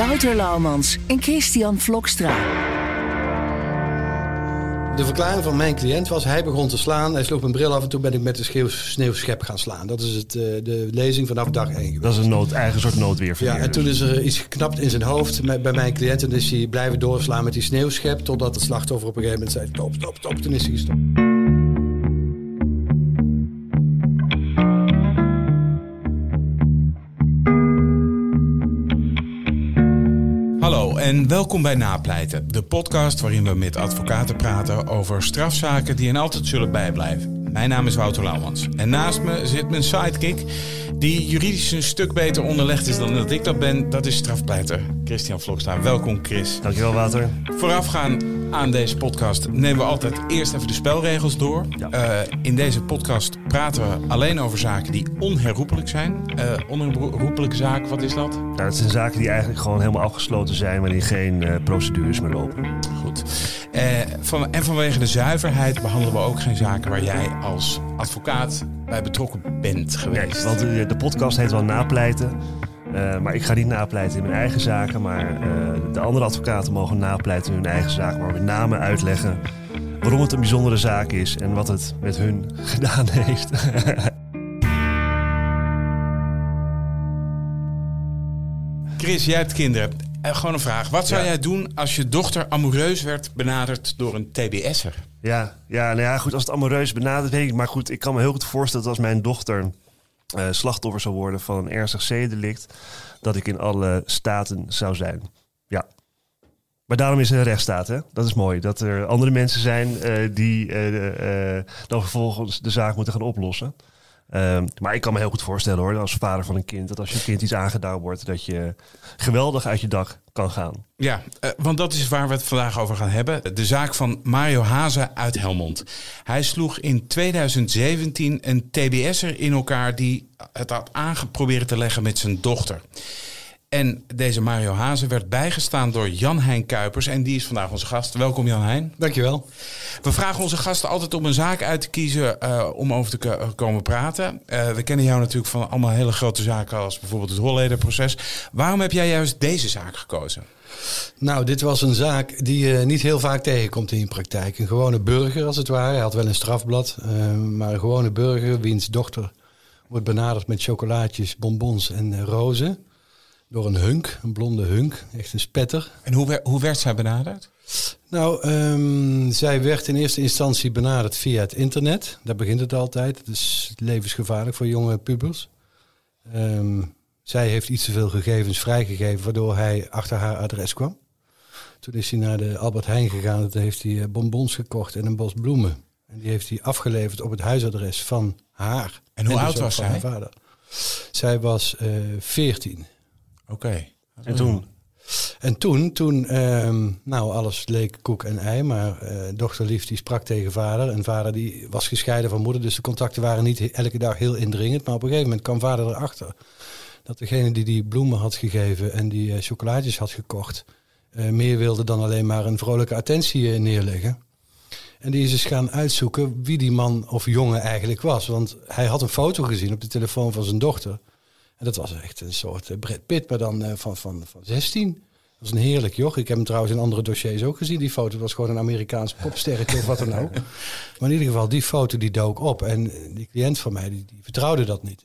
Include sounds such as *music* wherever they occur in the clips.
Wouter Laumans en Christian Vlokstra. De verklaring van mijn cliënt was, hij begon te slaan. Hij sloeg mijn bril af en toen ben ik met sneeuw, sneeuwschep gaan slaan. Dat is het, eh, de lezing vanaf dag 1 geweest. Dat is een nood, eigen soort noodweer. Ja, en toen is er iets geknapt in zijn hoofd met- bij mijn cliënt. En is hij blijven doorslaan met die sneeuwschep. Totdat het slachtoffer op een gegeven moment zei, stop, stop, stop. Toen is hij gestopt. Hallo en welkom bij Napleiten, de podcast waarin we met advocaten praten over strafzaken die hen altijd zullen bijblijven. Mijn naam is Wouter Lauwmans en naast me zit mijn sidekick, die juridisch een stuk beter onderlegd is dan dat ik dat ben. Dat is strafpleiter Christian Vlokstra. Welkom Chris. Dankjewel, Wouter. Voorafgaan aan deze podcast nemen we altijd eerst even de spelregels door. Ja. Eh, in deze podcast praten we alleen over zaken die onherroepelijk zijn. Eh onherroepelijke zaak, wat is dat? Nou, het zijn zaken die eigenlijk gewoon helemaal afgesloten zijn, waarin geen eh, procedures meer lopen. Goed. Van, en vanwege de zuiverheid behandelen we ook geen zaken waar jij als advocaat bij betrokken bent geweest. Nee, want de, de podcast heet wel napleiten. Eh, maar ik ga niet napleiten in mijn eigen zaken. Maar eh, de andere advocaten mogen napleiten in hun eigen zaken. Maar met name uitleggen waarom het een bijzondere zaak is en wat het met hun *laughs* gedaan heeft. Chris, jij hebt kinderen. Eh, gewoon een vraag. Wat zou Ja. jij doen als je dochter amoureus werd benaderd door een TBS'er? Ja, ja, nou ja, goed, als het amoureus benadert, weet ik. Maar goed, ik kan me heel goed voorstellen dat als mijn dochter eh, slachtoffer zou worden van een ernstig zedendelict, dat ik in alle staten zou zijn. Ja. Maar daarom is er een rechtsstaat, hè? Dat is mooi. Dat er andere mensen zijn eh, die eh, dan vervolgens de zaak moeten gaan oplossen. Ehm, maar ik kan me heel goed voorstellen hoor, als vader van een kind, dat als je kind iets aangedaan wordt, dat je geweldig uit je dak kan gaan. Ja, eh, want dat is waar we het vandaag over gaan hebben. De zaak van Mario Hazen uit Helmond. Hij sloeg in 2017 een TBS'er in elkaar die het had aangeprobeerd te leggen met zijn dochter. En deze Mario Hazen werd bijgestaan door Jan-Hein Kuipers. En die is vandaag onze gast. Welkom Jan-Hein. Dankjewel. We vragen onze gasten altijd om een zaak uit te kiezen eh, om over te ko- komen praten. Eh, we kennen jou natuurlijk van allemaal hele grote zaken als bijvoorbeeld het Hollederproces. Waarom heb jij juist deze zaak gekozen? Nou, dit was een zaak die je niet heel vaak tegenkomt in je praktijk. Een gewone burger als het ware. Hij had wel een strafblad. eh, maar een gewone burger wiens dochter wordt benaderd met chocolaatjes, bonbons en eh, rozen. Door een hunk, een blonde hunk. Echt een spetter. En hoe, hoe werd zij benaderd? Nou, ehm, zij werd in eerste instantie benaderd via het internet. Daar begint het altijd. Het is levensgevaarlijk voor jonge pubers. Ehm, zij heeft iets te veel gegevens vrijgegeven, waardoor hij achter haar adres kwam. Toen is hij naar de Albert Heijn gegaan. en Toen heeft hij eh, bonbons gekocht en een bos bloemen. En die heeft hij afgeleverd op het huisadres van haar. En hoe oud was van zij? vader. Zij was eh 14. Oké. En toen? En toen, toen ehm, nou alles leek koek en ei, maar eh dochterlief die sprak tegen vader. En vader die was gescheiden van moeder, dus de contacten waren niet elke dag heel indringend. Maar op een gegeven moment kwam vader erachter dat degene die die bloemen had gegeven en die chocolaatjes had gekocht, eh, meer wilde dan alleen maar een vrolijke attentie neerleggen. En die is eens gaan uitzoeken wie die man of jongen eigenlijk was. Want hij had een foto gezien op de telefoon van zijn dochter. En dat was echt een soort eh, Brad Pitt, maar dan eh, van, van, van 16. Dat was een heerlijk joch. Ik heb hem trouwens in andere dossiers ook gezien. Die foto was gewoon een Amerikaans popsterretje of wat dan ook. *laughs* Maar in ieder geval, die foto die dook op. En die cliënt van mij, die, die vertrouwde dat niet.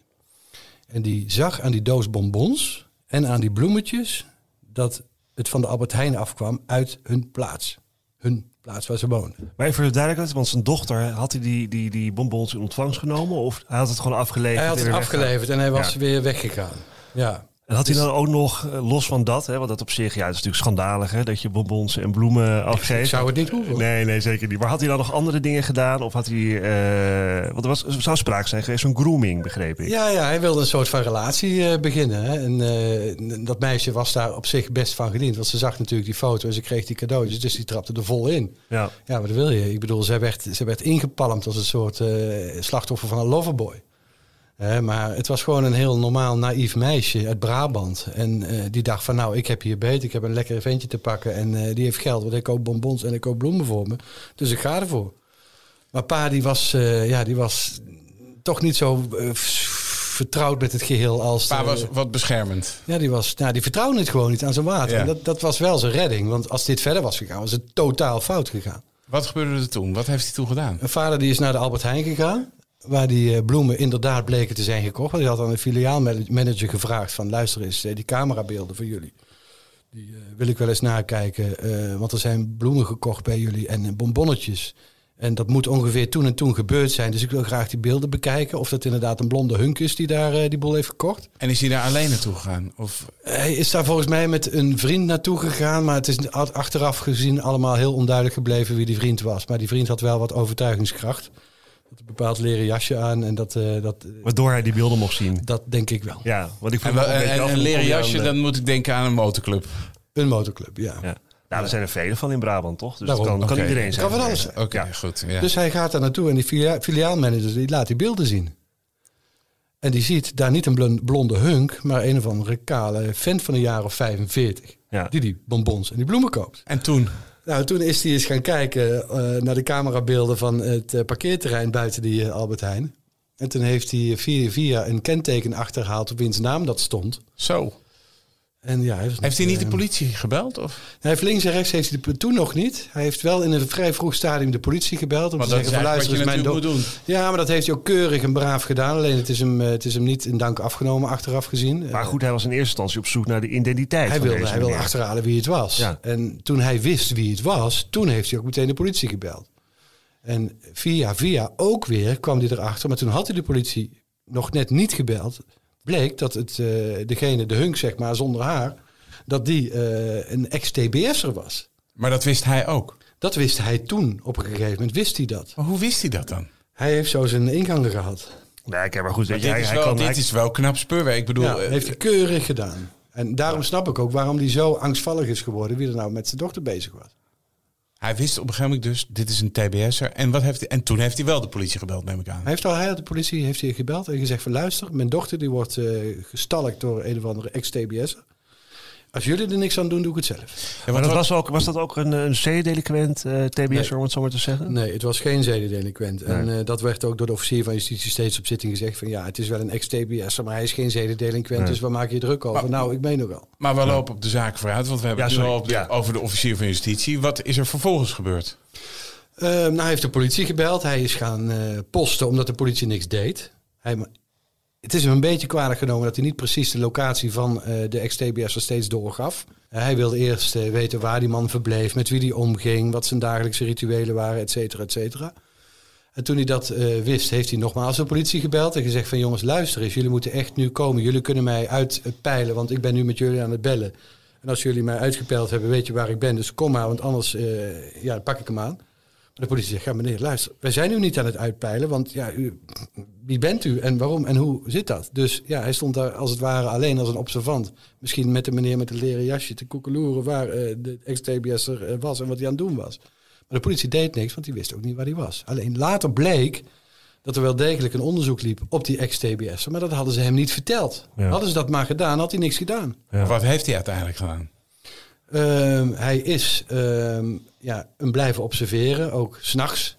En die zag aan die doos bonbons en aan die bloemetjes... dat het van de Albert Heijn afkwam uit hun plaats. Hun plaats waar ze woonden. Maar even voor de duidelijkheid, want zijn dochter, had hij die, die, die bonbons in ontvangst genomen? Of hij had het gewoon afgeleverd? Hij had het afgeleverd en hij was Ja. weer weggegaan. Ja. En had hij dan ook nog, eh, los van dat, hè, want dat op zich, ja, het is natuurlijk schandalig hè, dat je bonbons en bloemen afgeeft. zou het niet hoeven. Nee, nee, zeker niet. Maar had hij dan nog andere dingen gedaan? Of had hij, eh, want er, was, er zou sprake zijn geweest van grooming, begreep ik. Ja, ja, hij wilde een soort van relatie eh, beginnen. Hè. En dat meisje was daar op zich best van gediend. Want ze zag natuurlijk die foto en ze kreeg die cadeautjes. Dus die trapte er vol in. Ja. Ja, wat wil je? Ik bedoel, zij werd, zij werd ingepalmd als een soort slachtoffer van een loverboy. Maar het was gewoon een heel normaal, naïef meisje uit Brabant. En eh, die dacht van, nou, ik heb hier beter. Ik heb een lekker ventje te pakken. En eh, die heeft geld, want ik koop bonbons en ik koop bloemen voor me. Dus ik ga ervoor. Maar pa, die was, eh, ja, die was toch niet zo vertrouwd met het geheel als... Pa was wat beschermend. ja, die, was, nou, die vertrouwde het gewoon niet aan zijn water. Ja. En dat, dat was wel zijn redding. Want als dit verder was gegaan, was het totaal fout gegaan. Wat gebeurde er toen? Wat heeft hij toen gedaan? Een vader die is naar de Albert Heijn gegaan. Waar die eh, bloemen inderdaad bleken te zijn gekocht. Want had aan een filiaalmanager gevraagd van... luister eens, eh, die camerabeelden van jullie... die eh, wil ik wel eens nakijken. want er zijn bloemen gekocht bij jullie en bonbonnetjes. En dat moet ongeveer toen en toen gebeurd zijn. Dus ik wil graag die beelden bekijken. Of dat inderdaad een blonde hunk is die daar die boel heeft gekocht. En is hij daar alleen naartoe gegaan? Of Hij is daar volgens mij met een vriend naartoe gegaan. Maar het is achteraf gezien allemaal heel onduidelijk gebleven wie die vriend was. Maar die vriend had wel wat overtuigingskracht. Een bepaald leren jasje aan. En dat, eh, dat, eh, Waardoor hij die beelden mocht zien. dat denk ik wel. Ja, want ik en, en, een leren jasje, de- dan moet ik denken aan een motorclub. Een motorclub, ja. Ja. Nou, er zijn er vele van in Brabant, toch? Dus Daarom. dat kan, kan iedereen zijn. kan van alles zijn. Oké, Ja. goed. Ja. Dus hij gaat daar naartoe en die filia- filiaalmanager die laat die beelden zien. En die ziet daar niet een blon- blonde hunk, maar een of andere kale vent van een jaar of 45. Ja. Die die bonbons en die bloemen koopt. en toen? Nou, toen is hij eens gaan kijken eh, naar de camerabeelden van het eh, parkeerterrein buiten die eh, Albert Heijn. En toen heeft hij via, via een kenteken achterhaald op wiens naam dat stond. Zo. En ja, hij Heeft hij niet de eh, politie gebeld? Of? Hij heeft links en rechts heeft hij de, toen nog niet. Hij heeft wel in een vrij vroeg stadium de politie gebeld. Om te dat is zeggen van eigenlijk luister wat je mijn moet doen. Ja, maar dat heeft hij ook keurig en braaf gedaan. Alleen het is hem, eh, het is hem niet in dank afgenomen achteraf gezien. Maar goed, hij was in eerste instantie op zoek naar de identiteit hij van wilde, deze hij wilde achterhalen wie het was. Ja. En toen hij wist wie het was, toen heeft hij ook meteen de politie gebeld. En via via ook weer kwam hij erachter. Maar toen had hij de politie nog net niet gebeld. Bleek dat het, eh, degene, de hunk zeg maar, zonder haar... dat die eh, een ex-TBS'er was. Maar dat wist hij ook. Dat wist hij toen. Op een gegeven moment wist hij dat. Maar hoe wist hij dat dan? Hij heeft zo zijn ingangen gehad. Nee, kijk, maar goed, je, dit hij, is wel, kan... dit is wel knap speurwerk. Ik bedoel, Ja, eh, heeft hij keurig gedaan. En daarom snap ik ook waarom hij zo angstvallig is geworden... wie er nou met zijn dochter bezig was. Hij wist op een gegeven moment dus, dit is een TBS'er. En, wat heeft hij, en toen heeft hij wel de politie gebeld, neem ik aan. Hij heeft al, hij de politie heeft hij gebeld en gezegd van luister, mijn dochter die wordt eh gestalkt door een of andere ex-TBS'er. Als jullie er niks aan doen, doe ik het zelf. Ja, Maar dat wat- was, ook, was dat ook een, een C-delinquent eh TBS, om het zo maar te zeggen? Nee, het was geen zedendelinquent. En eh, dat werd ook door de officier van justitie steeds op zitting gezegd van ja, het is wel een ex-TBS'er, maar hij is geen zedendelinquent, Nee. dus waar maak je druk over? Maar- nou, ik meen nogal. Maar we lopen op de zaak vooruit, want we hebben Ja, het nu al op de- Ja. over de officier van justitie. Wat is er vervolgens gebeurd? Eh, nou, hij heeft de politie gebeld. Hij is gaan eh, posten omdat de politie niks deed. Hij, het is hem een beetje kwalijk genomen dat hij niet precies de locatie van eh, de ex-TBS'er steeds doorgaf. Eh, hij wilde eerst eh, weten waar die man verbleef, met wie die omging, wat zijn dagelijkse rituelen waren, et cetera, et cetera. En toen hij dat wist, heeft hij nogmaals de politie gebeld en gezegd van jongens, luister eens, jullie moeten echt nu komen. Jullie kunnen mij uitpeilen, want ik ben nu met jullie aan het bellen. En als jullie mij uitgepeild hebben, weet je waar ik ben. Dus kom maar, want anders ja, pak ik hem aan. De politie zegt, ja meneer, luister, wij zijn u niet aan het uitpeilen, want ja, u, wie bent u en waarom en hoe zit dat? Dus ja, hij stond daar als het ware alleen als een observant. Misschien met de meneer met het leren jasje te koekeloeren waar eh, de ex-TBS'er eh, was en wat hij aan het doen was. Maar de politie deed niks, want die wist ook niet waar hij was. Alleen later bleek dat er wel degelijk een onderzoek liep op die ex-TBS'er, maar dat hadden ze hem niet verteld. Ja. Hadden ze dat maar gedaan, had hij niks gedaan. Ja. Wat heeft hij uiteindelijk gedaan? Ehm, hij is ehm, ja, een blijven observeren, ook s'nachts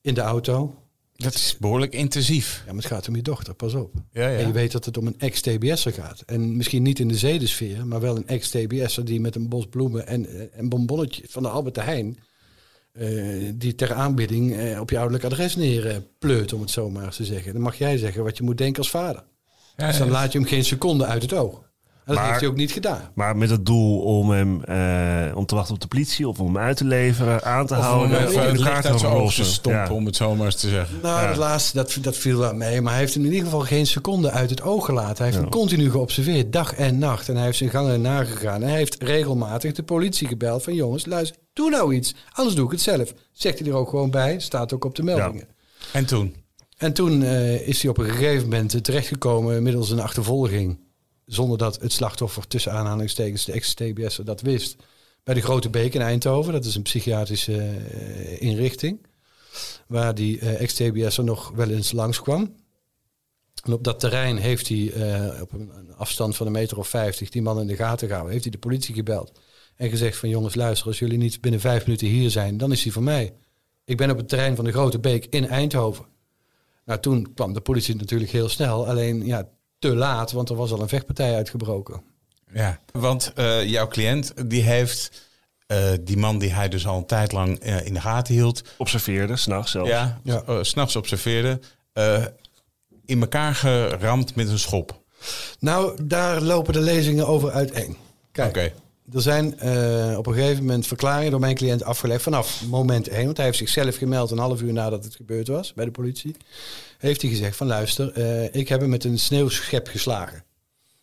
in de auto. Dat is behoorlijk intensief. Ja, maar het gaat om je dochter, pas op. Ja, ja. En je weet dat het om een ex-TBS'er gaat. En misschien niet in de zedensfeer, maar wel een ex-TBS'er die met een bos bloemen en eh, een bonbonnetje van de Albert Heijn... eh, die ter aanbieding eh, op je ouderlijk adres neerpleurt, om het zo maar eens te zeggen. Dan mag jij zeggen wat je moet denken als vader. Ja, Dus dan laat je hem geen seconde uit het oog. Dat Maar- heeft hij ook niet gedaan. Maar met het doel om hem eh, om te wachten op de politie of om hem uit te leveren, aan te Of om houden. hem het elkaar licht te uit zijn ogen te stompen, Ja. om het zo maar eens te zeggen. Nou, Ja. dat laatste, dat, dat viel wel mee. Maar hij heeft hem in ieder geval geen seconde uit het oog gelaten. Hij heeft hem continu geobserveerd, dag en nacht. En hij heeft zijn gangen nagegaan. En hij heeft regelmatig de politie gebeld van... jongens, luister, doe nou iets. Anders doe ik het zelf. Zegt hij er ook gewoon bij. Staat ook op de meldingen. En toen? En toen eh, is hij op een gegeven moment terechtgekomen... middels een achtervolging... zonder dat het slachtoffer tussen aanhalingstekens... de ex-TBS'er dat wist... bij de Grote Beek in Eindhoven. Dat is een psychiatrische eh, inrichting waar die eh, ex-TBS'er nog wel eens langskwam. En op dat terrein heeft hij eh, op een een afstand van een meter of vijftig die man in de gaten gehouden. Heeft hij de politie gebeld en gezegd van jongens luister, als jullie niet binnen vijf minuten hier zijn, dan is hij van mij. Ik ben op het terrein van de Grote Beek in Eindhoven. Nou, toen kwam de politie natuurlijk heel snel, alleen ja, te laat, want er was al een vechtpartij uitgebroken. Ja, want eh, jouw cliënt die heeft eh, die man die hij dus al een tijd lang eh, in de gaten hield, Observeerde, s'nachts zelfs. ja, Ja. s'nachts observeerde, eh, in elkaar geramd met een schop. Nou, daar lopen de lezingen over uiteen. Kijk, Oké. Er zijn eh, op een gegeven moment verklaringen door mijn cliënt afgelegd vanaf moment 1. Want hij heeft zichzelf gemeld een half uur nadat het gebeurd was bij de politie. Heeft hij gezegd van luister, eh, ik heb hem met een sneeuwschep geslagen.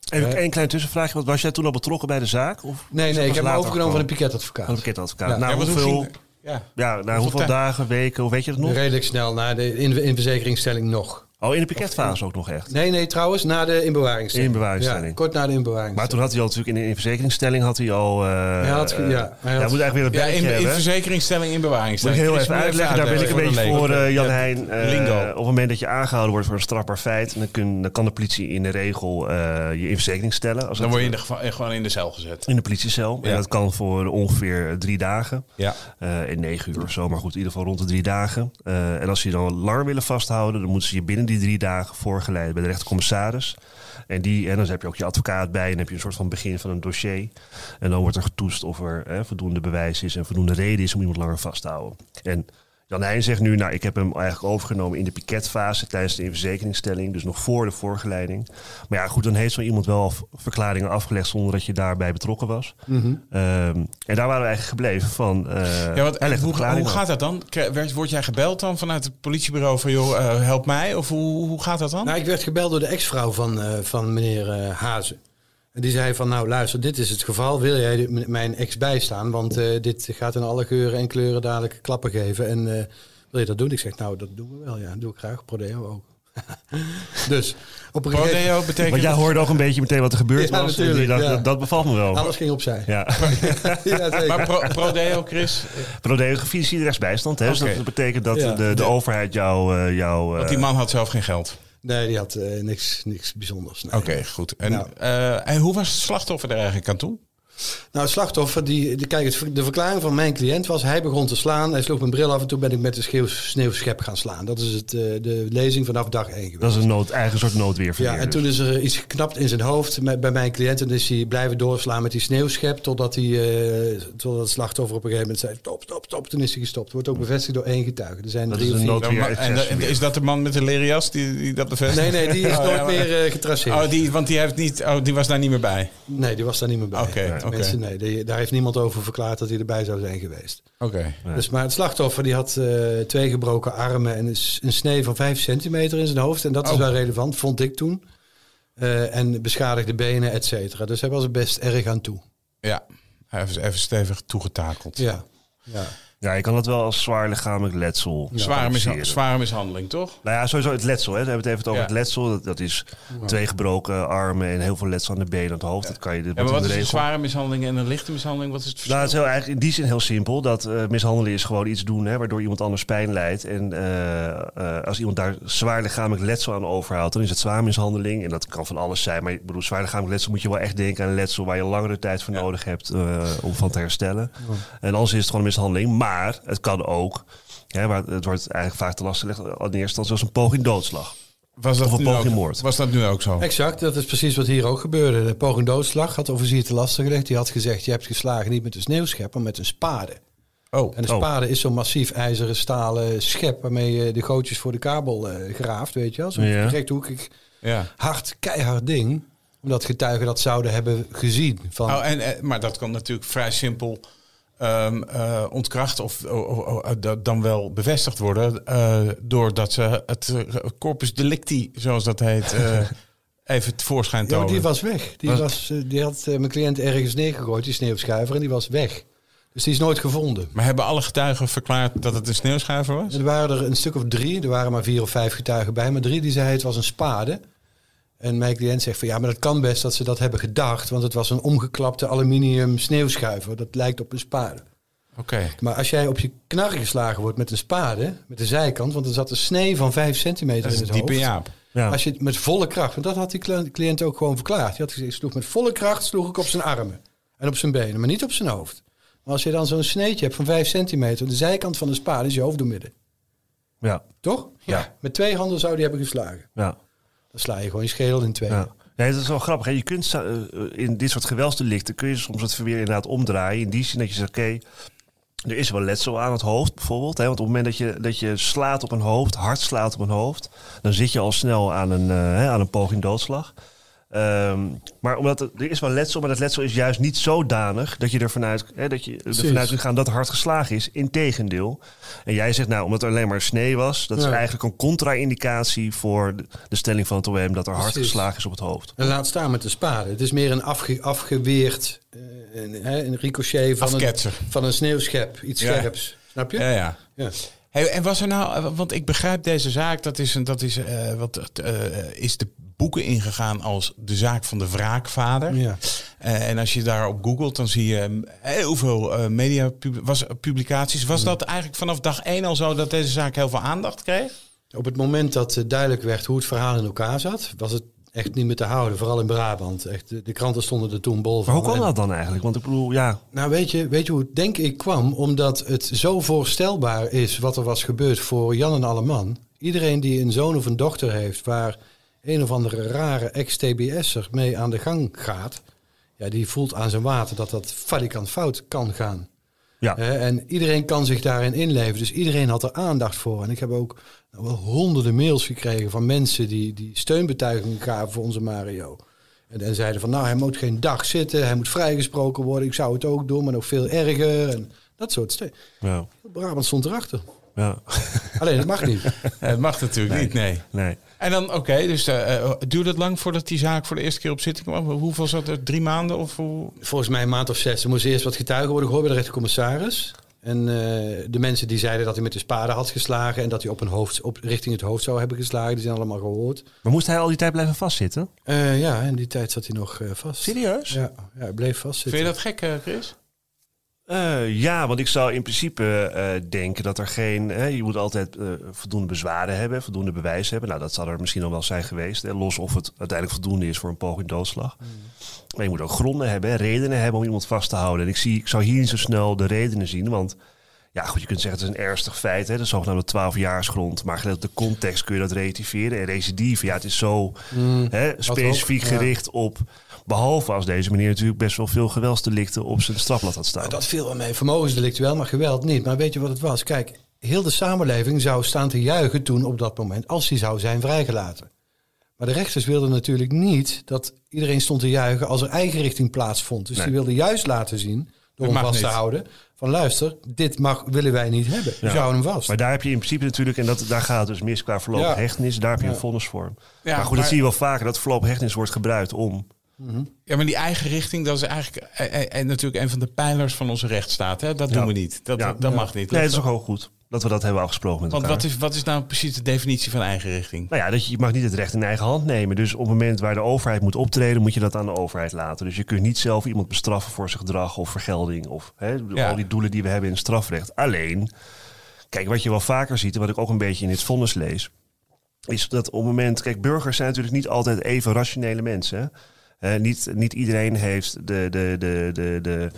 Even één klein tussenvraagje. Want was jij toen al betrokken bij de zaak? Of Nee, nee, ik heb hem overgenomen van een piketadvocaat. Van een piketadvocaat. Ja. Nou, Ja, hoeveel, ja. ja, nou, hoeveel dagen, weken, hoe weet je dat nog? Redelijk snel na de in, in verzekeringsstelling nog. Oh, in de piketfase ook nog echt. Nee, nee, trouwens, na de inbewaringstelling. Inbewaringstelling. Ja, kort na de Maar inbewaringstelling. toen had hij al natuurlijk in de in verzekeringsstelling had hij al. eh Hij had eh, ja, hij had- moet eigenlijk weer een Ja, bijtje in, in hebben. verzekeringsstelling in bewaring Moet staan. ik heel even moet uitleggen, daar ben ik een beetje voor eh, Jan Ja, Heijn. eh, Lingo. op het moment dat je aangehouden wordt voor een strafbaar feit, dan, kun, dan kan de politie in de regel eh, je in verzekering stellen. Als Dan het- word je in de, eh, gewoon in de cel gezet. in de politiecel. En dat kan voor ongeveer drie dagen. Ja. eh, in negen uur of zo, maar goed, in ieder geval rond de drie dagen. Eh, en als ze je dan langer willen vasthouden, dan moeten ze je binnen die drie dagen voorgeleiden bij de rechtercommissaris. En, die, en dan heb je ook je advocaat bij en heb je een soort van begin van een dossier. En dan wordt er getoetst of er eh, voldoende bewijs is en voldoende reden is om iemand langer vast te houden. En Jan Heijn zegt nu, nou, ik heb hem eigenlijk overgenomen in de piketfase tijdens de inverzekeringstelling, dus nog voor de voorgeleiding. Maar ja, goed, dan heeft zo iemand wel verklaringen afgelegd zonder dat je daarbij betrokken was. Ehm, en daar waren we eigenlijk gebleven van. eh Ja, wat, hoe, hoe gaat dat dan? Werd- Word jij gebeld dan vanuit het politiebureau van joh, eh, help mij? Of hoe, hoe gaat dat dan? Nou, ik werd gebeld door de ex-vrouw van, eh, van meneer eh, Hazen. En die zei van, nou luister, dit is het geval. Wil jij mijn ex bijstaan? Want eh, dit gaat in alle geuren en kleuren dadelijk klappen geven. En eh, wil je dat doen? Ik zeg, nou, dat doen we wel. Ja, dat doe ik graag. Prodeo ook. *laughs* dus op een gegeven Prodeo betekent... Want jij hoorde ook een beetje meteen wat er gebeurd Ja, was. en natuurlijk, die dacht, ja. dat, dat bevalt me wel. Alles ging opzij. Ja. *laughs* Ja, zeker. Maar pro, Prodeo, Chris? Prodeo gefinancierde rechtsbijstand. Hè? Dus dat betekent dat Ja. de, de overheid jou... eh, jou Want die man had zelf geen geld. Nee, die had eh, niks, niks bijzonders. nee. Oké, goed. En, Nou. eh, en hoe was het slachtoffer er eigenlijk aan toe? Nou, het slachtoffer, die, die, kijk, de verklaring van mijn cliënt was... hij begon te slaan, hij sloeg mijn bril af... en toen ben ik met de schreeuw, sneeuwschep gaan slaan. Dat is het, eh, de lezing vanaf dag 1 geweest. dat is een nood, eigen soort noodweerverleer. Ja, en dus. toen is er iets geknapt in zijn hoofd met, bij mijn cliënt. En is hij blijven doorslaan met die sneeuwschep. Totdat, hij, eh, totdat het slachtoffer op een gegeven moment zei: stop, stop, stop. Toen is hij gestopt. Wordt ook bevestigd door één getuige. Er zijn Dat drie is of een en, is dat de man met de leren jas die, die dat bevestigt? Nee, nee, die is Oh, nooit ja, maar- meer eh, getraceerd. Oh, die, want die, heeft niet, oh, die was daar niet meer bij. Nee, die was daar niet meer bij. Oké, Nee, mensen, nee, die- daar heeft niemand over verklaard dat hij erbij zou zijn geweest. Oké. Dus, maar het slachtoffer die had eh, twee gebroken armen en een, snee van vijf centimeter in zijn hoofd. En dat is Oh. wel relevant, vond ik toen. Eh, en beschadigde benen, et cetera. Dus hij was er best erg aan toe. Ja, hij heeft even stevig toegetakeld. Ja. ja. Ja, je kan dat wel als zwaar lichamelijk letsel Zware, misha- zware mishandeling, toch? Nou ja, sowieso het letsel. Hè. We hebben het even over Ja. het letsel. Dat, dat is twee gebroken armen en heel veel letsel aan de benen en het hoofd. Dat kan je Ja, dat maar wat is een zware mishandeling en een lichte mishandeling? Wat is het verschil? Nou, het is heel eigenlijk in die zin heel simpel. Dat eh, mishandelen is gewoon iets doen hè, waardoor iemand anders pijn lijdt. En eh, eh, als iemand daar zwaar lichamelijk letsel aan overhoudt, dan is het zwaar mishandeling. En dat kan van alles zijn. Maar ik bedoel, zwaar lichamelijk letsel moet je wel echt denken aan een letsel waar je langere tijd voor Ja. nodig hebt om van te herstellen. En anders is het gewoon een mishandeling. Maar het kan ook, hè, waar het wordt eigenlijk vaak te lastig gelegd, in eerste instantie als een poging doodslag. was, dat of een poging ook, moord. was dat nu ook zo? Exact, dat is precies wat hier ook gebeurde. De poging doodslag had de officier te lastig gelegd. Die had gezegd, je hebt geslagen niet met een sneeuwschep, maar met een spade. Oh, En een Oh. spade is zo'n massief ijzeren stalen schep... waarmee je de gootjes voor de kabel eh, graaft, weet je wel. Zo'n Ja. rechthoekig, ja. hard, keihard ding. Omdat getuigen dat zouden hebben gezien. Van, Oh, en, eh, maar dat kan natuurlijk vrij simpel ehm, eh, ontkracht of, of- of- of- dan wel bevestigd worden. eh, doordat ze het eh, corpus delicti, zoals dat heet, eh, *laughs* even tevoorschijn die was weg. Die, was, eh, die had eh, mijn cliënt ergens neergegooid, die sneeuwschuiver, en die was weg. Dus die is nooit gevonden. Maar hebben alle getuigen verklaard dat het een sneeuwschuiver was? Er waren er een stuk of drie, er waren maar vier of vijf getuigen bij, maar drie die zeiden het was een spade. En mijn cliënt zegt van ja, maar dat kan best dat ze dat hebben gedacht, want het was een omgeklapte aluminium sneeuwschuiver. Dat lijkt op een spade. Oké. Maar als jij op je knar geslagen wordt met een spade, met de zijkant, want er zat een snee van vijf centimeter Dat in het diepe hoofd. Jaap. Ja. Als je het met volle kracht, want dat had die cli- cliënt ook gewoon verklaard. Die had gezegd, ik sloeg met volle kracht sloeg ik op zijn armen en op zijn benen, maar niet op zijn hoofd. Maar als je dan zo'n sneetje hebt van vijf centimeter, de zijkant van de spade is je hoofd door midden. Ja, Toch? Ja. Met twee handen zou die hebben geslagen. ja. Dan sla je gewoon je schedel in twee. Ja. Ja, dat is wel grappig. Je kunt eh, in dit soort geweldsdelicten kun je soms het verweer inderdaad omdraaien. In die zin dat je zegt, oké, er is wel letsel aan het hoofd bijvoorbeeld. Hè? Want op het moment dat je, dat je slaat op een hoofd, hard slaat op een hoofd, dan zit je al snel aan een, eh, aan een poging doodslag. Ehm, maar omdat het- er is wel letsel, maar dat letsel is juist niet zodanig dat je ervan uit, hè, dat je ervan uit kunt gaan dat er hard geslagen is. Integendeel. En jij zegt nou, omdat er alleen maar snee was, dat is eigenlijk een contra-indicatie voor de, de stelling van het OM dat er hard geslagen is op het hoofd. En laat staan met de spade. Het is meer een afge, afgeweerd, eh, een, hè, een ricochet van een, van een sneeuwschep. Iets Ja. scherps. Snap je? Ja, ja. Ja. Hey, en was er nou, want ik begrijp deze zaak, dat is, een, dat is, eh, wat, eh, is de boeken ingegaan als de zaak van de wraakvader. Ja. Eh, en als je daarop googelt, dan zie je mm, heel veel media was, publicaties. Was dat eigenlijk vanaf dag één al zo dat deze zaak heel veel aandacht kreeg? Op het moment dat duidelijk werd hoe het verhaal in elkaar zat, was het echt niet meer te houden. Vooral in Brabant. Echt, de, de kranten stonden er toen bol van. Maar hoe kwam dat dan eigenlijk? Want ik bedoel, ja, Nou, weet je, weet je hoe het denk ik kwam? Omdat het zo voorstelbaar is wat er was gebeurd voor Jan en Alleman. Iedereen die een zoon of een dochter heeft waar een of andere rare ex-TBS'er mee aan de gang gaat, ja, die voelt aan zijn water dat dat falikant fout kan gaan. Ja. En iedereen kan zich daarin inleven. Dus iedereen had er aandacht voor. En ik heb ook nou, wel honderden mails gekregen van mensen die, die steunbetuigingen gaven voor onze Mario. En, en zeiden van nou, hij moet geen dag zitten, hij moet vrijgesproken worden. Ik zou het ook doen, maar nog veel erger. En dat soort steun. ja, Brabant stond erachter. ja. Alleen, dat mag niet. *laughs* Het mag natuurlijk niet, nee. nee. En dan, oké, dus eh, eh, duurde het lang voordat die zaak voor de eerste keer op zitting kwam? Hoeveel zat er? Drie maanden? Of hoe? Volgens mij een maand of zes. Er moesten eerst wat getuigen worden gehoord bij de rechtercommissaris. En eh, de mensen die zeiden dat hij met de spade had geslagen... en dat hij op een hoofd, op, richting het hoofd zou hebben geslagen... die zijn allemaal gehoord. Maar moest hij al die tijd blijven vastzitten? Eh, ja, in die tijd zat hij nog eh, vast. Serieus? Ja, ja, hij bleef vastzitten. Vind je dat gek, Chris? Eh, ja, want ik zou in principe eh, denken dat er geen... Hè, je moet altijd eh, voldoende bezwaren hebben, voldoende bewijs hebben. Nou, dat zal er misschien al wel zijn geweest. Hè, los of het uiteindelijk voldoende is voor een poging doodslag. Maar je moet ook gronden hebben, hè, redenen hebben om iemand vast te houden. En ik, zie, ik zou hier niet zo snel de redenen zien, want... Ja, goed, je kunt zeggen het is een ernstig feit, hè, de zogenaamde 12-jaarsgrond. Maar gelet op de context kun je dat relativeren. En recidive, ja, het is zo hè, specifiek ook, ja. gericht op... Behalve als deze meneer natuurlijk best wel veel geweldsdelicten op zijn strafblad had staan. Dat viel wel mee. Vermogensdelict wel, maar geweld niet. Maar weet je wat het was? Kijk, heel de samenleving zou staan te juichen toen op dat moment... als hij zou zijn vrijgelaten. Maar de rechters wilden natuurlijk niet dat iedereen stond te juichen... als er eigen richting plaatsvond. Dus Nee. die wilden juist laten zien, door hem vast te niet. houden... van luister, dit mag, willen wij niet hebben. Dus Ja. houden hem vast. Maar daar heb je in principe natuurlijk, en dat, daar gaat het dus mis qua voorlopige Ja. hechtenis, daar heb je Ja. een vonnisvorm. Ja, maar goed, maar- dat zie je wel vaker, dat voorlopige hechtenis wordt gebruikt om... Ja, maar die eigen richting, dat is eigenlijk eh, eh, eh, natuurlijk een van de pijlers van onze rechtsstaat. Hè? Dat Ja. doen we niet. Dat, Ja. dat mag niet. Nee, dat is ook heel goed dat we dat hebben afgesproken met Want elkaar. wat is, wat is nou precies de definitie van eigen richting? Nou ja, dat je, je mag niet het recht in eigen hand nemen. Dus op het moment waar de overheid moet optreden, moet je dat aan de overheid laten. Dus je kunt niet zelf iemand bestraffen voor zijn gedrag of vergelding. Of hè, Ja. al die doelen die we hebben in het strafrecht. Alleen, kijk, wat je wel vaker ziet en wat ik ook een beetje in dit vonnis lees, is dat op het moment. Kijk, burgers zijn natuurlijk niet altijd even rationele mensen. hè. Eh, niet, niet iedereen heeft de, de, de, de, de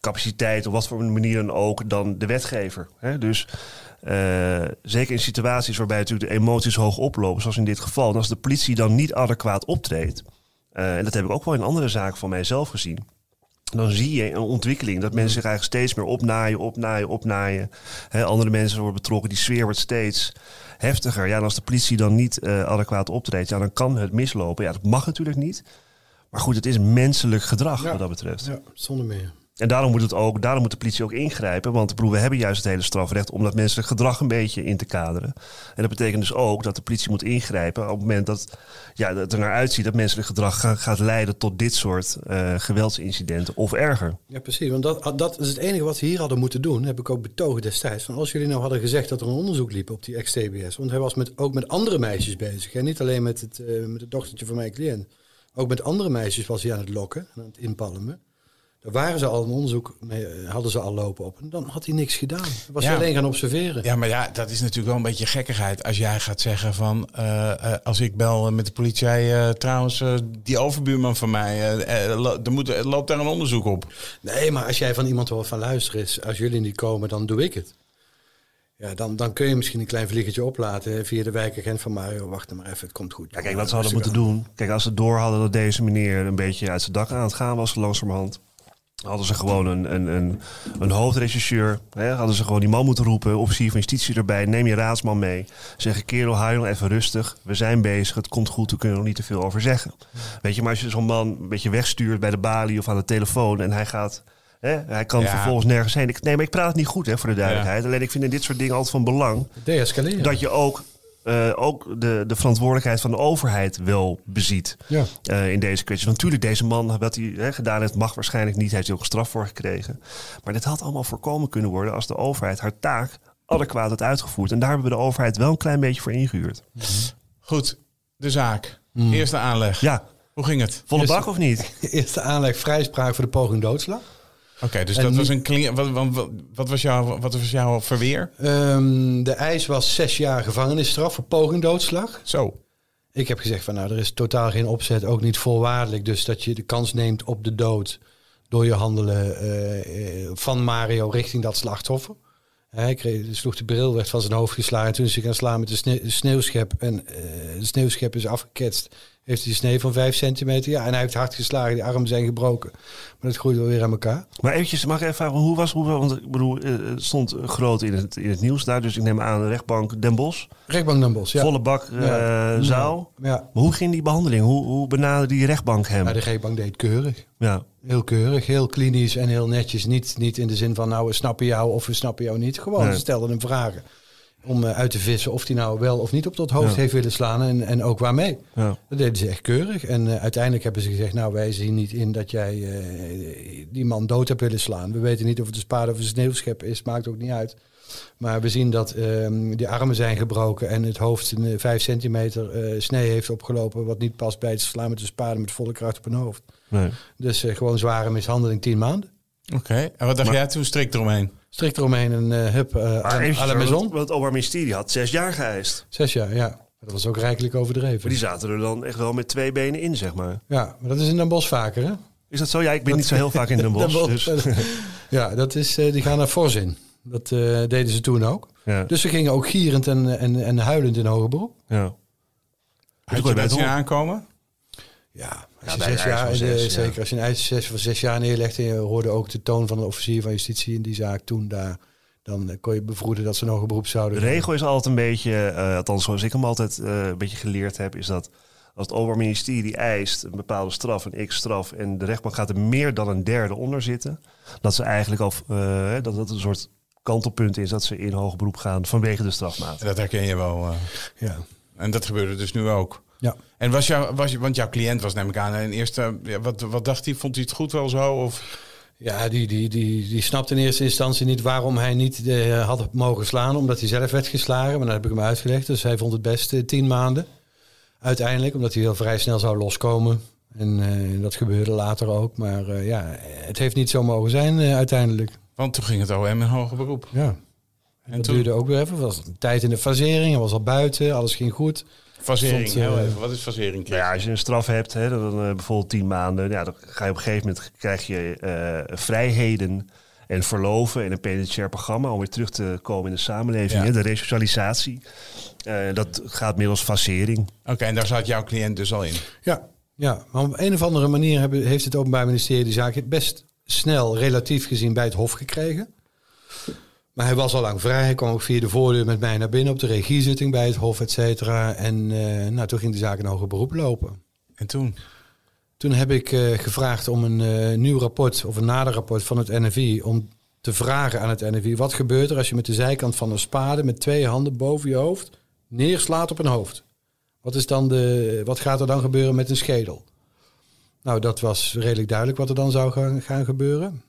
capaciteit, op wat voor manier dan ook, dan de wetgever. Hè? Dus eh, zeker in situaties waarbij natuurlijk de emoties hoog oplopen, zoals in dit geval, als de politie dan niet adequaat optreedt, eh, en dat heb ik ook wel in andere zaken van mijzelf gezien. Dan zie je een ontwikkeling dat mensen zich eigenlijk steeds meer opnaaien, opnaaien, opnaaien. Andere mensen worden betrokken, die sfeer wordt steeds heftiger. Ja, en als de politie dan niet eh, adequaat optreedt, ja, dan kan het mislopen. Ja, dat mag natuurlijk niet. Maar goed, het is menselijk gedrag Ja. wat dat betreft. Ja, zonder meer. En daarom moet, het ook, daarom moet de politie ook ingrijpen. Want bedoel, we hebben juist het hele strafrecht om dat menselijk gedrag een beetje in te kaderen. En dat betekent dus ook dat de politie moet ingrijpen op het moment dat, ja, dat het er naar uitziet dat menselijk gedrag ga- gaat leiden tot dit soort eh, geweldsincidenten of erger. Ja, precies. Want dat, dat is het enige wat ze hier hadden moeten doen. Heb ik ook betogen destijds. Van als jullie nou hadden gezegd dat er een onderzoek liep op die ex-TBS. Want hij was met, ook met andere meisjes bezig. En niet alleen met het, eh, met het dochtertje van mijn cliënt. Ook met andere meisjes was hij aan het lokken en aan het inpalmen. Daar waren ze al een onderzoek mee, eh, hadden ze al lopen op. En dan had hij niks gedaan. Dan was Ja. hij alleen gaan observeren. Ja, maar ja, dat is natuurlijk wel een beetje gekkigheid. Als jij gaat zeggen van, eh, eh, als ik bel met de politie, trouwens, die overbuurman van mij, er, moet, er loopt daar een onderzoek op. Nee, maar als jij van iemand hoort van luisteren is, als jullie niet komen, dan doe ik het. Ja, dan, dan kun je misschien een klein vliegetje oplaten via de wijkagent van Mario. Wacht maar even, het komt goed. Ja, kijk, wat ze hadden moeten doen. Kijk, als ze door hadden dat deze meneer een beetje uit zijn dak aan het gaan was, langzamerhand. Hadden ze gewoon een, een, een, een hoofdregisseur. Hè, hadden ze gewoon die man moeten roepen. Officier van justitie erbij. Neem je raadsman mee. Zeggen, kerel, nog even rustig. We zijn bezig. Het komt goed. We kunnen er nog niet te veel over zeggen. Weet je, maar als je zo'n man een beetje wegstuurt bij de balie of aan de telefoon. En hij gaat... Hè, hij kan Ja. vervolgens nergens heen. Ik, nee, maar ik praat het niet goed hè, voor de duidelijkheid. Alleen ik vind in dit soort dingen altijd van belang Deescaleren. dat je ook, eh, ook de, de verantwoordelijkheid van de overheid wel beziet Ja. eh, in deze kwestie. Want natuurlijk, deze man, wat hij hè, gedaan heeft, mag waarschijnlijk niet. Hij heeft er ook straf voor gekregen. Maar dit had allemaal voorkomen kunnen worden als de overheid haar taak adequaat had uitgevoerd. En daar hebben we de overheid wel een klein beetje voor ingehuurd. Goed, de zaak. Eerste aanleg. Ja, Hoe ging het? volle bak of niet? *laughs* Eerste aanleg vrijspraak voor de poging doodslag. Oké, dus En dat was een. Wat, wat, wat, was jouw, wat was jouw verweer? Ehm, de eis was zes jaar gevangenisstraf voor poging doodslag. Zo. Ik heb gezegd van nou, er is totaal geen opzet, ook niet voorwaardelijk. Dus dat je de kans neemt op de dood door je handelen eh, eh, van Mario richting dat slachtoffer. Hij kreeg, sloeg de bril, werd van zijn hoofd geslagen. Toen is hij gaan slaan met de sne- sneeuwschep. En eh, de sneeuwschep is afgeketst. Heeft hij een snee van vijf centimeter. Ja, en hij heeft hard geslagen. Die armen zijn gebroken. Maar dat groeit wel weer aan elkaar. Maar eventjes, mag ik even vragen, hoe was, hoe, want ik bedoel, eh, het stond groot in het, in het nieuws daar. Dus ik neem aan de rechtbank Den Bosch. Rechtbank Den Bosch, ja. Volle bak eh, zaal. Ja. Maar hoe ging die behandeling? Hoe, hoe benaderde die rechtbank hem? Ja, de rechtbank deed keurig. Ja. Heel keurig, heel klinisch en heel netjes. Niet, niet in de zin van, nou, we snappen jou of we snappen jou niet. Gewoon, Nee. ze stelden hem vragen om eh, uit te vissen of hij nou wel of niet op dat hoofd Ja. heeft willen slaan en, en ook waarmee. Ja. Dat deden ze echt keurig. En eh, uiteindelijk hebben ze gezegd, nou, wij zien niet in dat jij eh, die man dood hebt willen slaan. We weten niet of het een spade of een sneeuwschep is, maakt ook niet uit. Maar we zien dat ehm die armen zijn gebroken en het hoofd een eh, vijf centimeter snee heeft opgelopen, wat niet past bij het slaan met een spade met volle kracht op een hoofd. Nee. Dus gewoon zware mishandeling, tien maanden. Oké. En wat dacht jij toen strikt eromheen? Strikt eromheen een uh, hup uh, Maar maison. want- het Openbaar Ministerie had zes jaar geëist. Zes jaar, ja. Dat was ook rijkelijk overdreven. Maar die zaten er dan echt wel met twee benen in, zeg maar. Ja, maar dat is in Den Bosch vaker, hè? Is dat zo? Ja, ik ben niet zo heel vaak in *laughs* Den Bosch. Den dus. *laughs* Ja, dat is, eh, die gaan naar fors in. Dat eh, deden ze toen ook. Ja, Dus ze gingen ook gierend en, en, en huilend in hoger beroep. ja. Had je hol. aankomen? Ja, als je zes een jaar, van eh, zes, zeker als je een eis zes voor zes jaar neerlegt en je hoorde ook de toon van de officier van justitie in die zaak toen daar, dan eh, kon je bevroeden dat ze een hoger beroep zouden De regel is altijd een beetje, eh, althans zoals ik hem altijd eh, een beetje geleerd heb, is dat als het Openbaar Ministerie eist een bepaalde straf, een x-straf, en de rechtbank gaat er meer dan een derde onder zitten, dat ze eigenlijk al, eh, dat dat een soort kantelpunt is dat ze in hoger beroep gaan vanwege de strafmaat. Dat herken je wel. eh. Ja. En dat gebeurde dus nu ook. En was jouw, was, je- want jouw cliënt was neem ik aan in eerste, ja, wat, wat dacht hij? Vond hij het goed wel zo? Of? Ja, die, die, die, die snapte in eerste instantie niet waarom hij niet eh, had mogen slaan, omdat hij zelf werd geslagen. Maar dat heb ik hem uitgelegd. Dus hij vond het best eh, tien maanden. Uiteindelijk, omdat hij heel vrij snel zou loskomen. En eh, dat gebeurde later ook. Maar ja, het heeft niet zo mogen zijn uiteindelijk. Want toen ging het OM in hoger beroep. Ja. En dat toen, duurde ook weer even. Er was een tijd in de fasering. Hij was al buiten. Alles ging goed. Fasering. Stond, eh, heel even. Wat is fasering? Nou ja, als je een straf hebt, hè, dan eh, bijvoorbeeld tien maanden, ja, dan ga je op een gegeven moment krijg je eh, vrijheden en verloven in een penitentiair programma om weer terug te komen in de samenleving. Ja. Hè, de resocialisatie. Eh, dat gaat middels facering. Oké, en daar zat jouw cliënt dus al in. Ja, ja. maar op een of andere manier hebben, heeft het Openbaar Ministerie die zaak best snel, relatief gezien, bij het Hof gekregen. Maar hij was al lang vrij. Hij kwam ook via de voordeur met mij naar binnen op de regiezitting bij het Hof, et cetera. En eh, nou, toen ging de zaak in hoger beroep lopen. En toen? Toen heb ik eh, gevraagd om een eh, nieuw rapport of een naderrapport van het NFI. Om te vragen aan het NFI: wat gebeurt er als je met de zijkant van een spade met twee handen boven je hoofd neerslaat op een hoofd? Wat, is dan de, wat gaat er dan gebeuren met een schedel? Nou, dat was redelijk duidelijk wat er dan zou gaan, gaan gebeuren.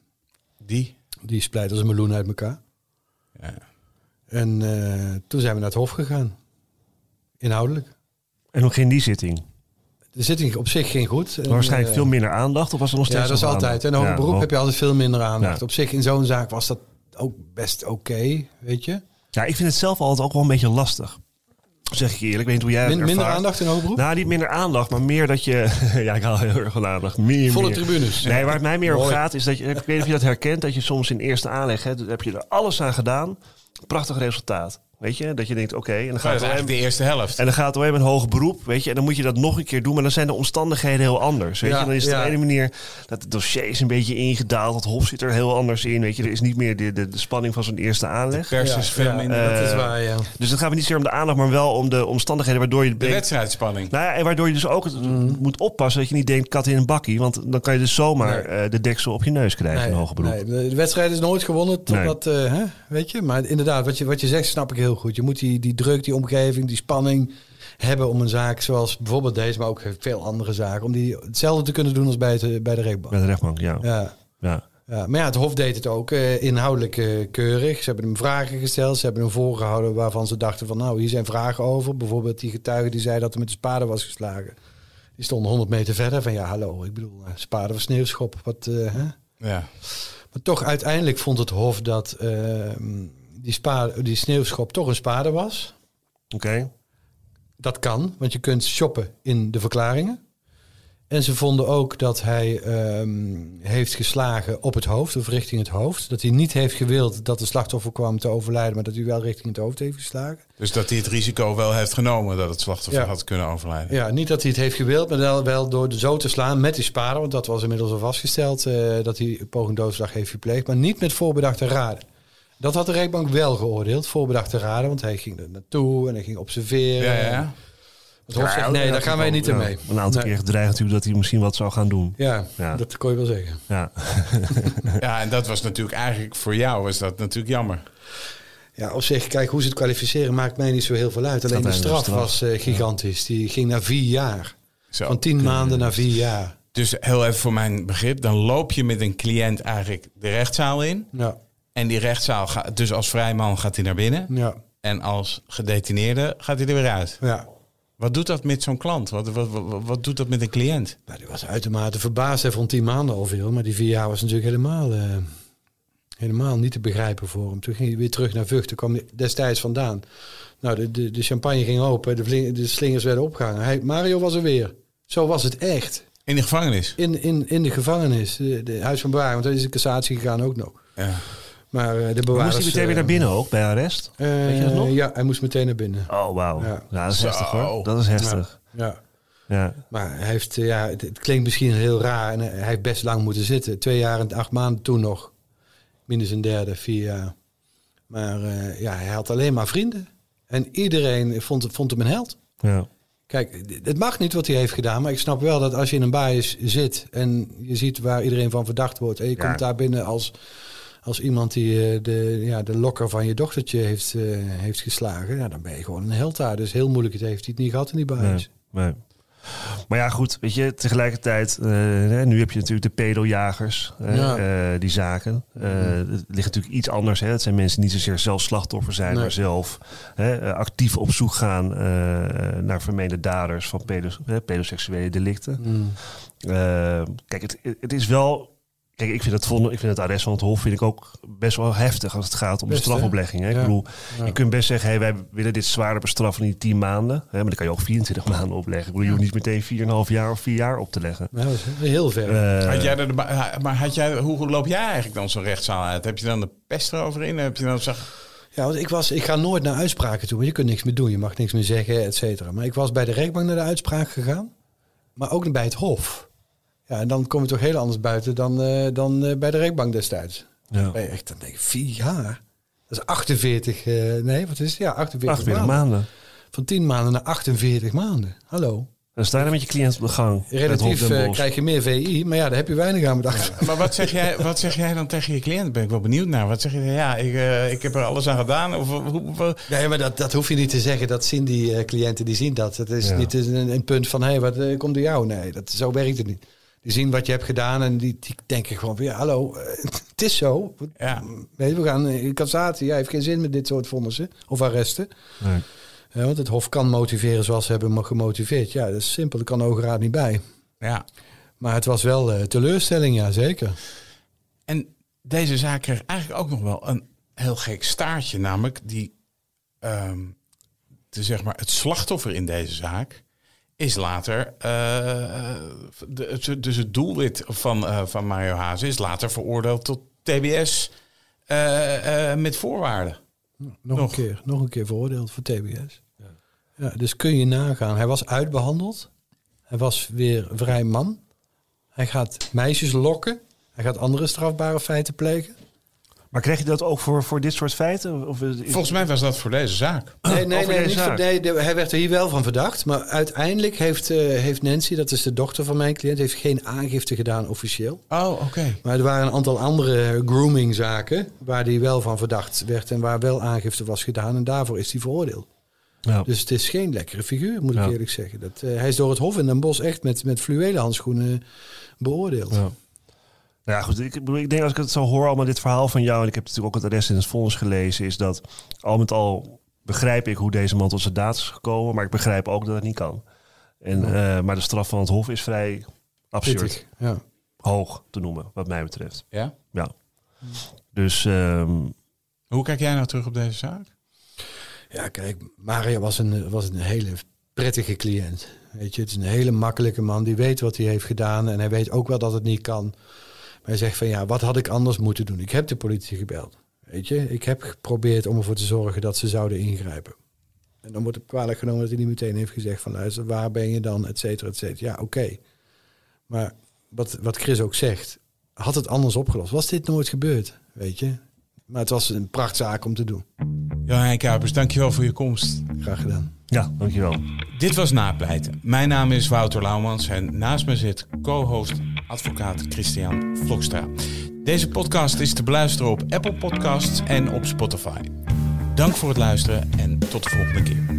Die? Die splijt als een meloen uit elkaar. Ja. En eh, toen zijn we naar het Hof gegaan. Inhoudelijk. En hoe ging die zitting? De zitting op zich ging goed. En, Waarschijnlijk eh, veel minder aandacht of was er nog steeds Ja, dat is altijd. En hoger Ja, beroep heb je altijd veel minder aandacht. Ja. Op zich in zo'n zaak was dat ook best oké, weet je. Ja, ik vind het zelf altijd ook wel een beetje lastig. Zeg ik eerlijk, ik weet niet hoe jij het Min- minder aandacht in hoger? Nou, niet minder aandacht, maar meer dat je... *laughs* ja, ik haal heel erg van aandacht. Meer, Volle meer. tribunes. Nee, waar het mij meer om gaat is dat je... Ik weet niet of je dat herkent, dat je soms in eerste aanleg... Hè, heb je er alles aan gedaan. Prachtig resultaat. Weet je, dat je denkt, oké, en dan Dat gaat eigenlijk de eerste helft. En dan gaat het alleen met hoog beroep, weet je. En dan moet je dat nog een keer doen, maar dan zijn de omstandigheden heel anders. Weet Ja, je, dan is het ja. op de ene manier dat het dossier is een beetje ingedaald. Het hof zit er heel anders in, weet je. Er is niet meer de, de, de spanning van zo'n eerste aanleg. Pers is veel minder. dat is Eh, waar, ja. Dus het gaat me niet zozeer om de aandacht, maar wel om de omstandigheden waardoor je de denkt... wedstrijdspanning. Nou ja, en waardoor je dus ook het- moet oppassen dat je niet denkt kat in een bakkie. Want dan kan je dus zomaar Nee. eh, de deksel op je neus krijgen in hoger beroep. nee, de- de wedstrijd is nooit gewonnen totdat, eh, hè, weet je. Maar inderdaad, wat je, wat je zegt snap ik heel goed. Je moet die, die druk, die omgeving, die spanning hebben om een zaak zoals bijvoorbeeld deze, maar ook veel andere zaken, om die hetzelfde te kunnen doen als bij, het, bij de rechtbank. Bij de rechtbank, ja. Ja. ja. Ja, maar ja, het Hof deed het ook eh, inhoudelijk eh, keurig. Ze hebben hem vragen gesteld. Ze hebben hem voorgehouden waarvan ze dachten van... nou, hier zijn vragen over. Bijvoorbeeld die getuige die zei dat er met de spade was geslagen. Die stonden 100 meter verder van... ja, hallo, ik bedoel, eh, spade of sneeuwschop. Wat, eh, hè? Ja. Maar toch uiteindelijk vond het Hof dat eh, die, spade, die sneeuwschop toch een spade was. Oké. Dat kan, want je kunt shoppen in de verklaringen. En ze vonden ook dat hij ehm, heeft geslagen op het hoofd of richting het hoofd. Dat hij niet heeft gewild dat de slachtoffer kwam te overlijden, maar dat hij wel richting het hoofd heeft geslagen. Dus dat hij het risico wel heeft genomen dat het slachtoffer Ja. had kunnen overlijden. Ja, niet dat hij het heeft gewild, maar wel, door de zo te slaan met die spade. Want dat was inmiddels al vastgesteld eh, dat hij poging doodslag heeft gepleegd. Maar niet met voorbedachte raden. Dat had de rechtbank wel geoordeeld, voorbedachte raden. Want hij ging er naartoe en hij ging observeren. Ja, ja. Het Hof zegt, nee, daar gaan wij niet in ja, mee. Een aantal Nee. keer gedreigd natuurlijk dat hij misschien wat zou gaan doen. Ja, Ja. dat kon je wel zeggen. Ja. *laughs* Ja, en dat was natuurlijk eigenlijk voor jou was dat natuurlijk jammer. Ja, op zich, kijk, hoe ze het kwalificeren maakt mij niet zo heel veel uit. Alleen de straf de was eh, gigantisch. Die ging naar vier jaar. Zo. Van tien maanden naar vier jaar. Dus heel even voor mijn begrip, dan loop je met een cliënt eigenlijk de rechtszaal in. Ja, En die rechtszaal gaat, dus als vrijman gaat hij naar binnen. ja, En als gedetineerde gaat hij er weer uit. ja. Wat doet dat met zo'n klant? Wat, wat, wat, wat doet dat met een cliënt? Nou, die was uitermate verbaasd. Hij vond tien maanden al veel. Maar die vier jaar was natuurlijk helemaal, eh, helemaal niet te begrijpen voor hem. Toen ging hij weer terug naar Vught. Toen kwam hij destijds vandaan. Nou, de, de, de champagne ging open. De, vling- de slingers werden opgehangen. Hij, Mario was er weer. Zo was het echt. In de gevangenis. In, in, in de gevangenis. De, de huis van bewaring. Want er is een cassatie gegaan ook nog. Ja. Maar eh, de Moest bewaarders... hij meteen weer naar eh, binnen ook, bij arrest? eh, Weet je dat nog? Ja, hij moest meteen naar binnen. Oh, wauw. Ja. Ja. dat is heftig hoor. Dat is heftig. Ja. Ja. Maar hij heeft, ja, het, het klinkt misschien heel raar en hij heeft best lang moeten zitten. Twee jaar en acht maanden toen nog. Minus een derde, vier jaar. Maar eh, ja, hij had alleen maar vrienden. En iedereen vond, vond hem een held. ja. Kijk, het mag niet wat hij heeft gedaan, maar ik snap wel dat als je in een bias zit en je ziet waar iedereen van verdacht wordt en je Ja. komt daar binnen als, als iemand die eh, de, ja, de lokker van je dochtertje heeft, eh, heeft geslagen, ja, dan ben je gewoon een held daar. Dus heel moeilijk het heeft hij het niet gehad in die bias. Nee, nee. Maar ja, goed, weet je, tegelijkertijd, eh, nu heb je natuurlijk de pedojagers, hè, Ja. eh, die zaken. Eh, Het ligt natuurlijk iets anders. Hè. Het zijn mensen die niet zozeer zelf slachtoffer zijn, Nee. maar zelf hè, actief op zoek gaan naar vermeende daders van pedos, hè, pedoseksuele delicten. Mm. Eh, kijk, het, het is wel. Kijk, ik vind, het, vonde- ik vind het arrest van het Hof vind ik ook best wel heftig als het gaat om Best, de strafoplegging. Hè? Ja. Ik bedoel, Ja. je kunt best zeggen, hey, wij willen dit zwaarder bestraffen in die 10 maanden. Hè? Maar dan kan je ook 24 maanden opleggen. Ik bedoel, je hoeft niet meteen 4,5 jaar of 4 jaar op te leggen. Ja, dat is heel ver. Eh, Had jij er de, maar had jij, hoe, loop jij eigenlijk dan zo'n rechtszaal uit? Heb je dan de pest erover in? Heb je dan zeg, Ja, want ik, was, ik ga nooit naar uitspraken toe, want je kunt niks meer doen. Je mag niks meer zeggen, et cetera. Maar ik was bij de rechtbank naar de uitspraak gegaan, maar ook bij het hof. Ja, en dan kom je toch heel anders buiten dan, eh, dan eh, bij de rechtbank destijds. ja. Dan ben je echt, dan denk ik, vier jaar? Dat is 48, eh, nee, wat is het? Ja, 48, 48 maanden. maanden. Van 10 maanden naar 48 maanden. Hallo. Dan sta je dan met je cliënt op de gang. Relatief eh, krijg je meer VI, maar ja, daar heb je weinig aan bedacht. Maar wat zeg, jij, wat zeg jij dan tegen je cliënt? Ben ik wel benieuwd naar. Wat zeg je? Ja, ik, eh, ik heb er alles aan gedaan. Of, hoe, hoe- Nee, maar dat, dat hoef je niet te zeggen. Dat zien die eh, cliënten, die zien dat. Het is Ja. niet een, een punt van, hé, hey, wat komt door jou? Nee, dat, zo werkt het niet. Die zien wat je hebt gedaan en die, die denken gewoon van, ja, hallo, eh, *laughs* het is zo. ja. Weet je, we gaan in cassatie. Ja, heeft geen zin met dit soort vonnissen of arresten. Nee. Ja, want het Hof kan motiveren zoals ze hebben gemotiveerd. Ja, dat is simpel. Daar kan de Hoge Raad niet bij. ja. Maar het was wel eh, teleurstelling, ja, zeker. En deze zaak kreeg eigenlijk ook nog wel een heel gek staartje. Namelijk die, de, zeg maar, het slachtoffer in deze zaak is later, eh, de, dus het doelwit van, eh, van Mario Hazen is later veroordeeld tot TBS eh, eh, met voorwaarden. Nog, Nog. Een keer, nog een keer veroordeeld voor TBS. Ja. dus kun je nagaan. Hij was uitbehandeld. Hij was weer vrij man. Hij gaat meisjes lokken. Hij gaat andere strafbare feiten plegen. Maar krijg je dat ook voor, voor dit soort feiten? Of is- Volgens mij was dat voor deze zaak. Nee, nee, nee, deze niet zaak. voor- nee de- hij werd er hier wel van verdacht. Maar uiteindelijk heeft, eh, heeft Nancy, dat is de dochter van mijn cliënt, heeft geen aangifte gedaan officieel. Oh, oké. Maar er waren een aantal andere groomingzaken waar hij wel van verdacht werd en waar wel aangifte was gedaan. En daarvoor is hij veroordeeld. Ja. Dus het is geen lekkere figuur, moet ik Ja. eerlijk zeggen. Dat, eh, hij is door het Hof in Den Bosch echt met, met fluwelen handschoenen beoordeeld. Ja. Nou ja, goed. Ik, bedoel, ik denk als ik het zo hoor, allemaal dit verhaal van jou, en ik heb natuurlijk ook het arrest in het vonnis gelezen, is dat al met al begrijp ik hoe deze man tot zijn daad is gekomen, maar ik begrijp ook dat het niet kan. En, eh, maar de straf van het Hof is vrij absurd Pittig, Ja. hoog te noemen, wat mij betreft. Ja? Ja. Dus ehm, Hoe kijk jij nou terug op deze zaak? ja, kijk, Mario was een, was een hele prettige cliënt. Weet je, het is een hele makkelijke man die weet wat hij heeft gedaan en hij weet ook wel dat het niet kan. Maar hij zegt van ja, wat had ik anders moeten doen? Ik heb de politie gebeld. Weet je, ik heb geprobeerd om ervoor te zorgen dat ze zouden ingrijpen. En dan wordt het kwalijk genomen dat hij niet meteen heeft gezegd van luister, waar ben je dan, et cetera, et cetera. Ja, oké. Maar wat, wat Chris ook zegt, had het anders opgelost? Was dit nooit gebeurd, weet je? Maar het was een prachtzaak om te doen. Johan Kuipers, dankjewel voor je komst. Graag gedaan. ja, dankjewel. Dit was Napleiten. Mijn naam is Wouter Laumans en naast me zit co-host advocaat Christian Vlokstra. Deze podcast is te beluisteren op Apple Podcasts en op Spotify. Dank voor het luisteren en tot de volgende keer.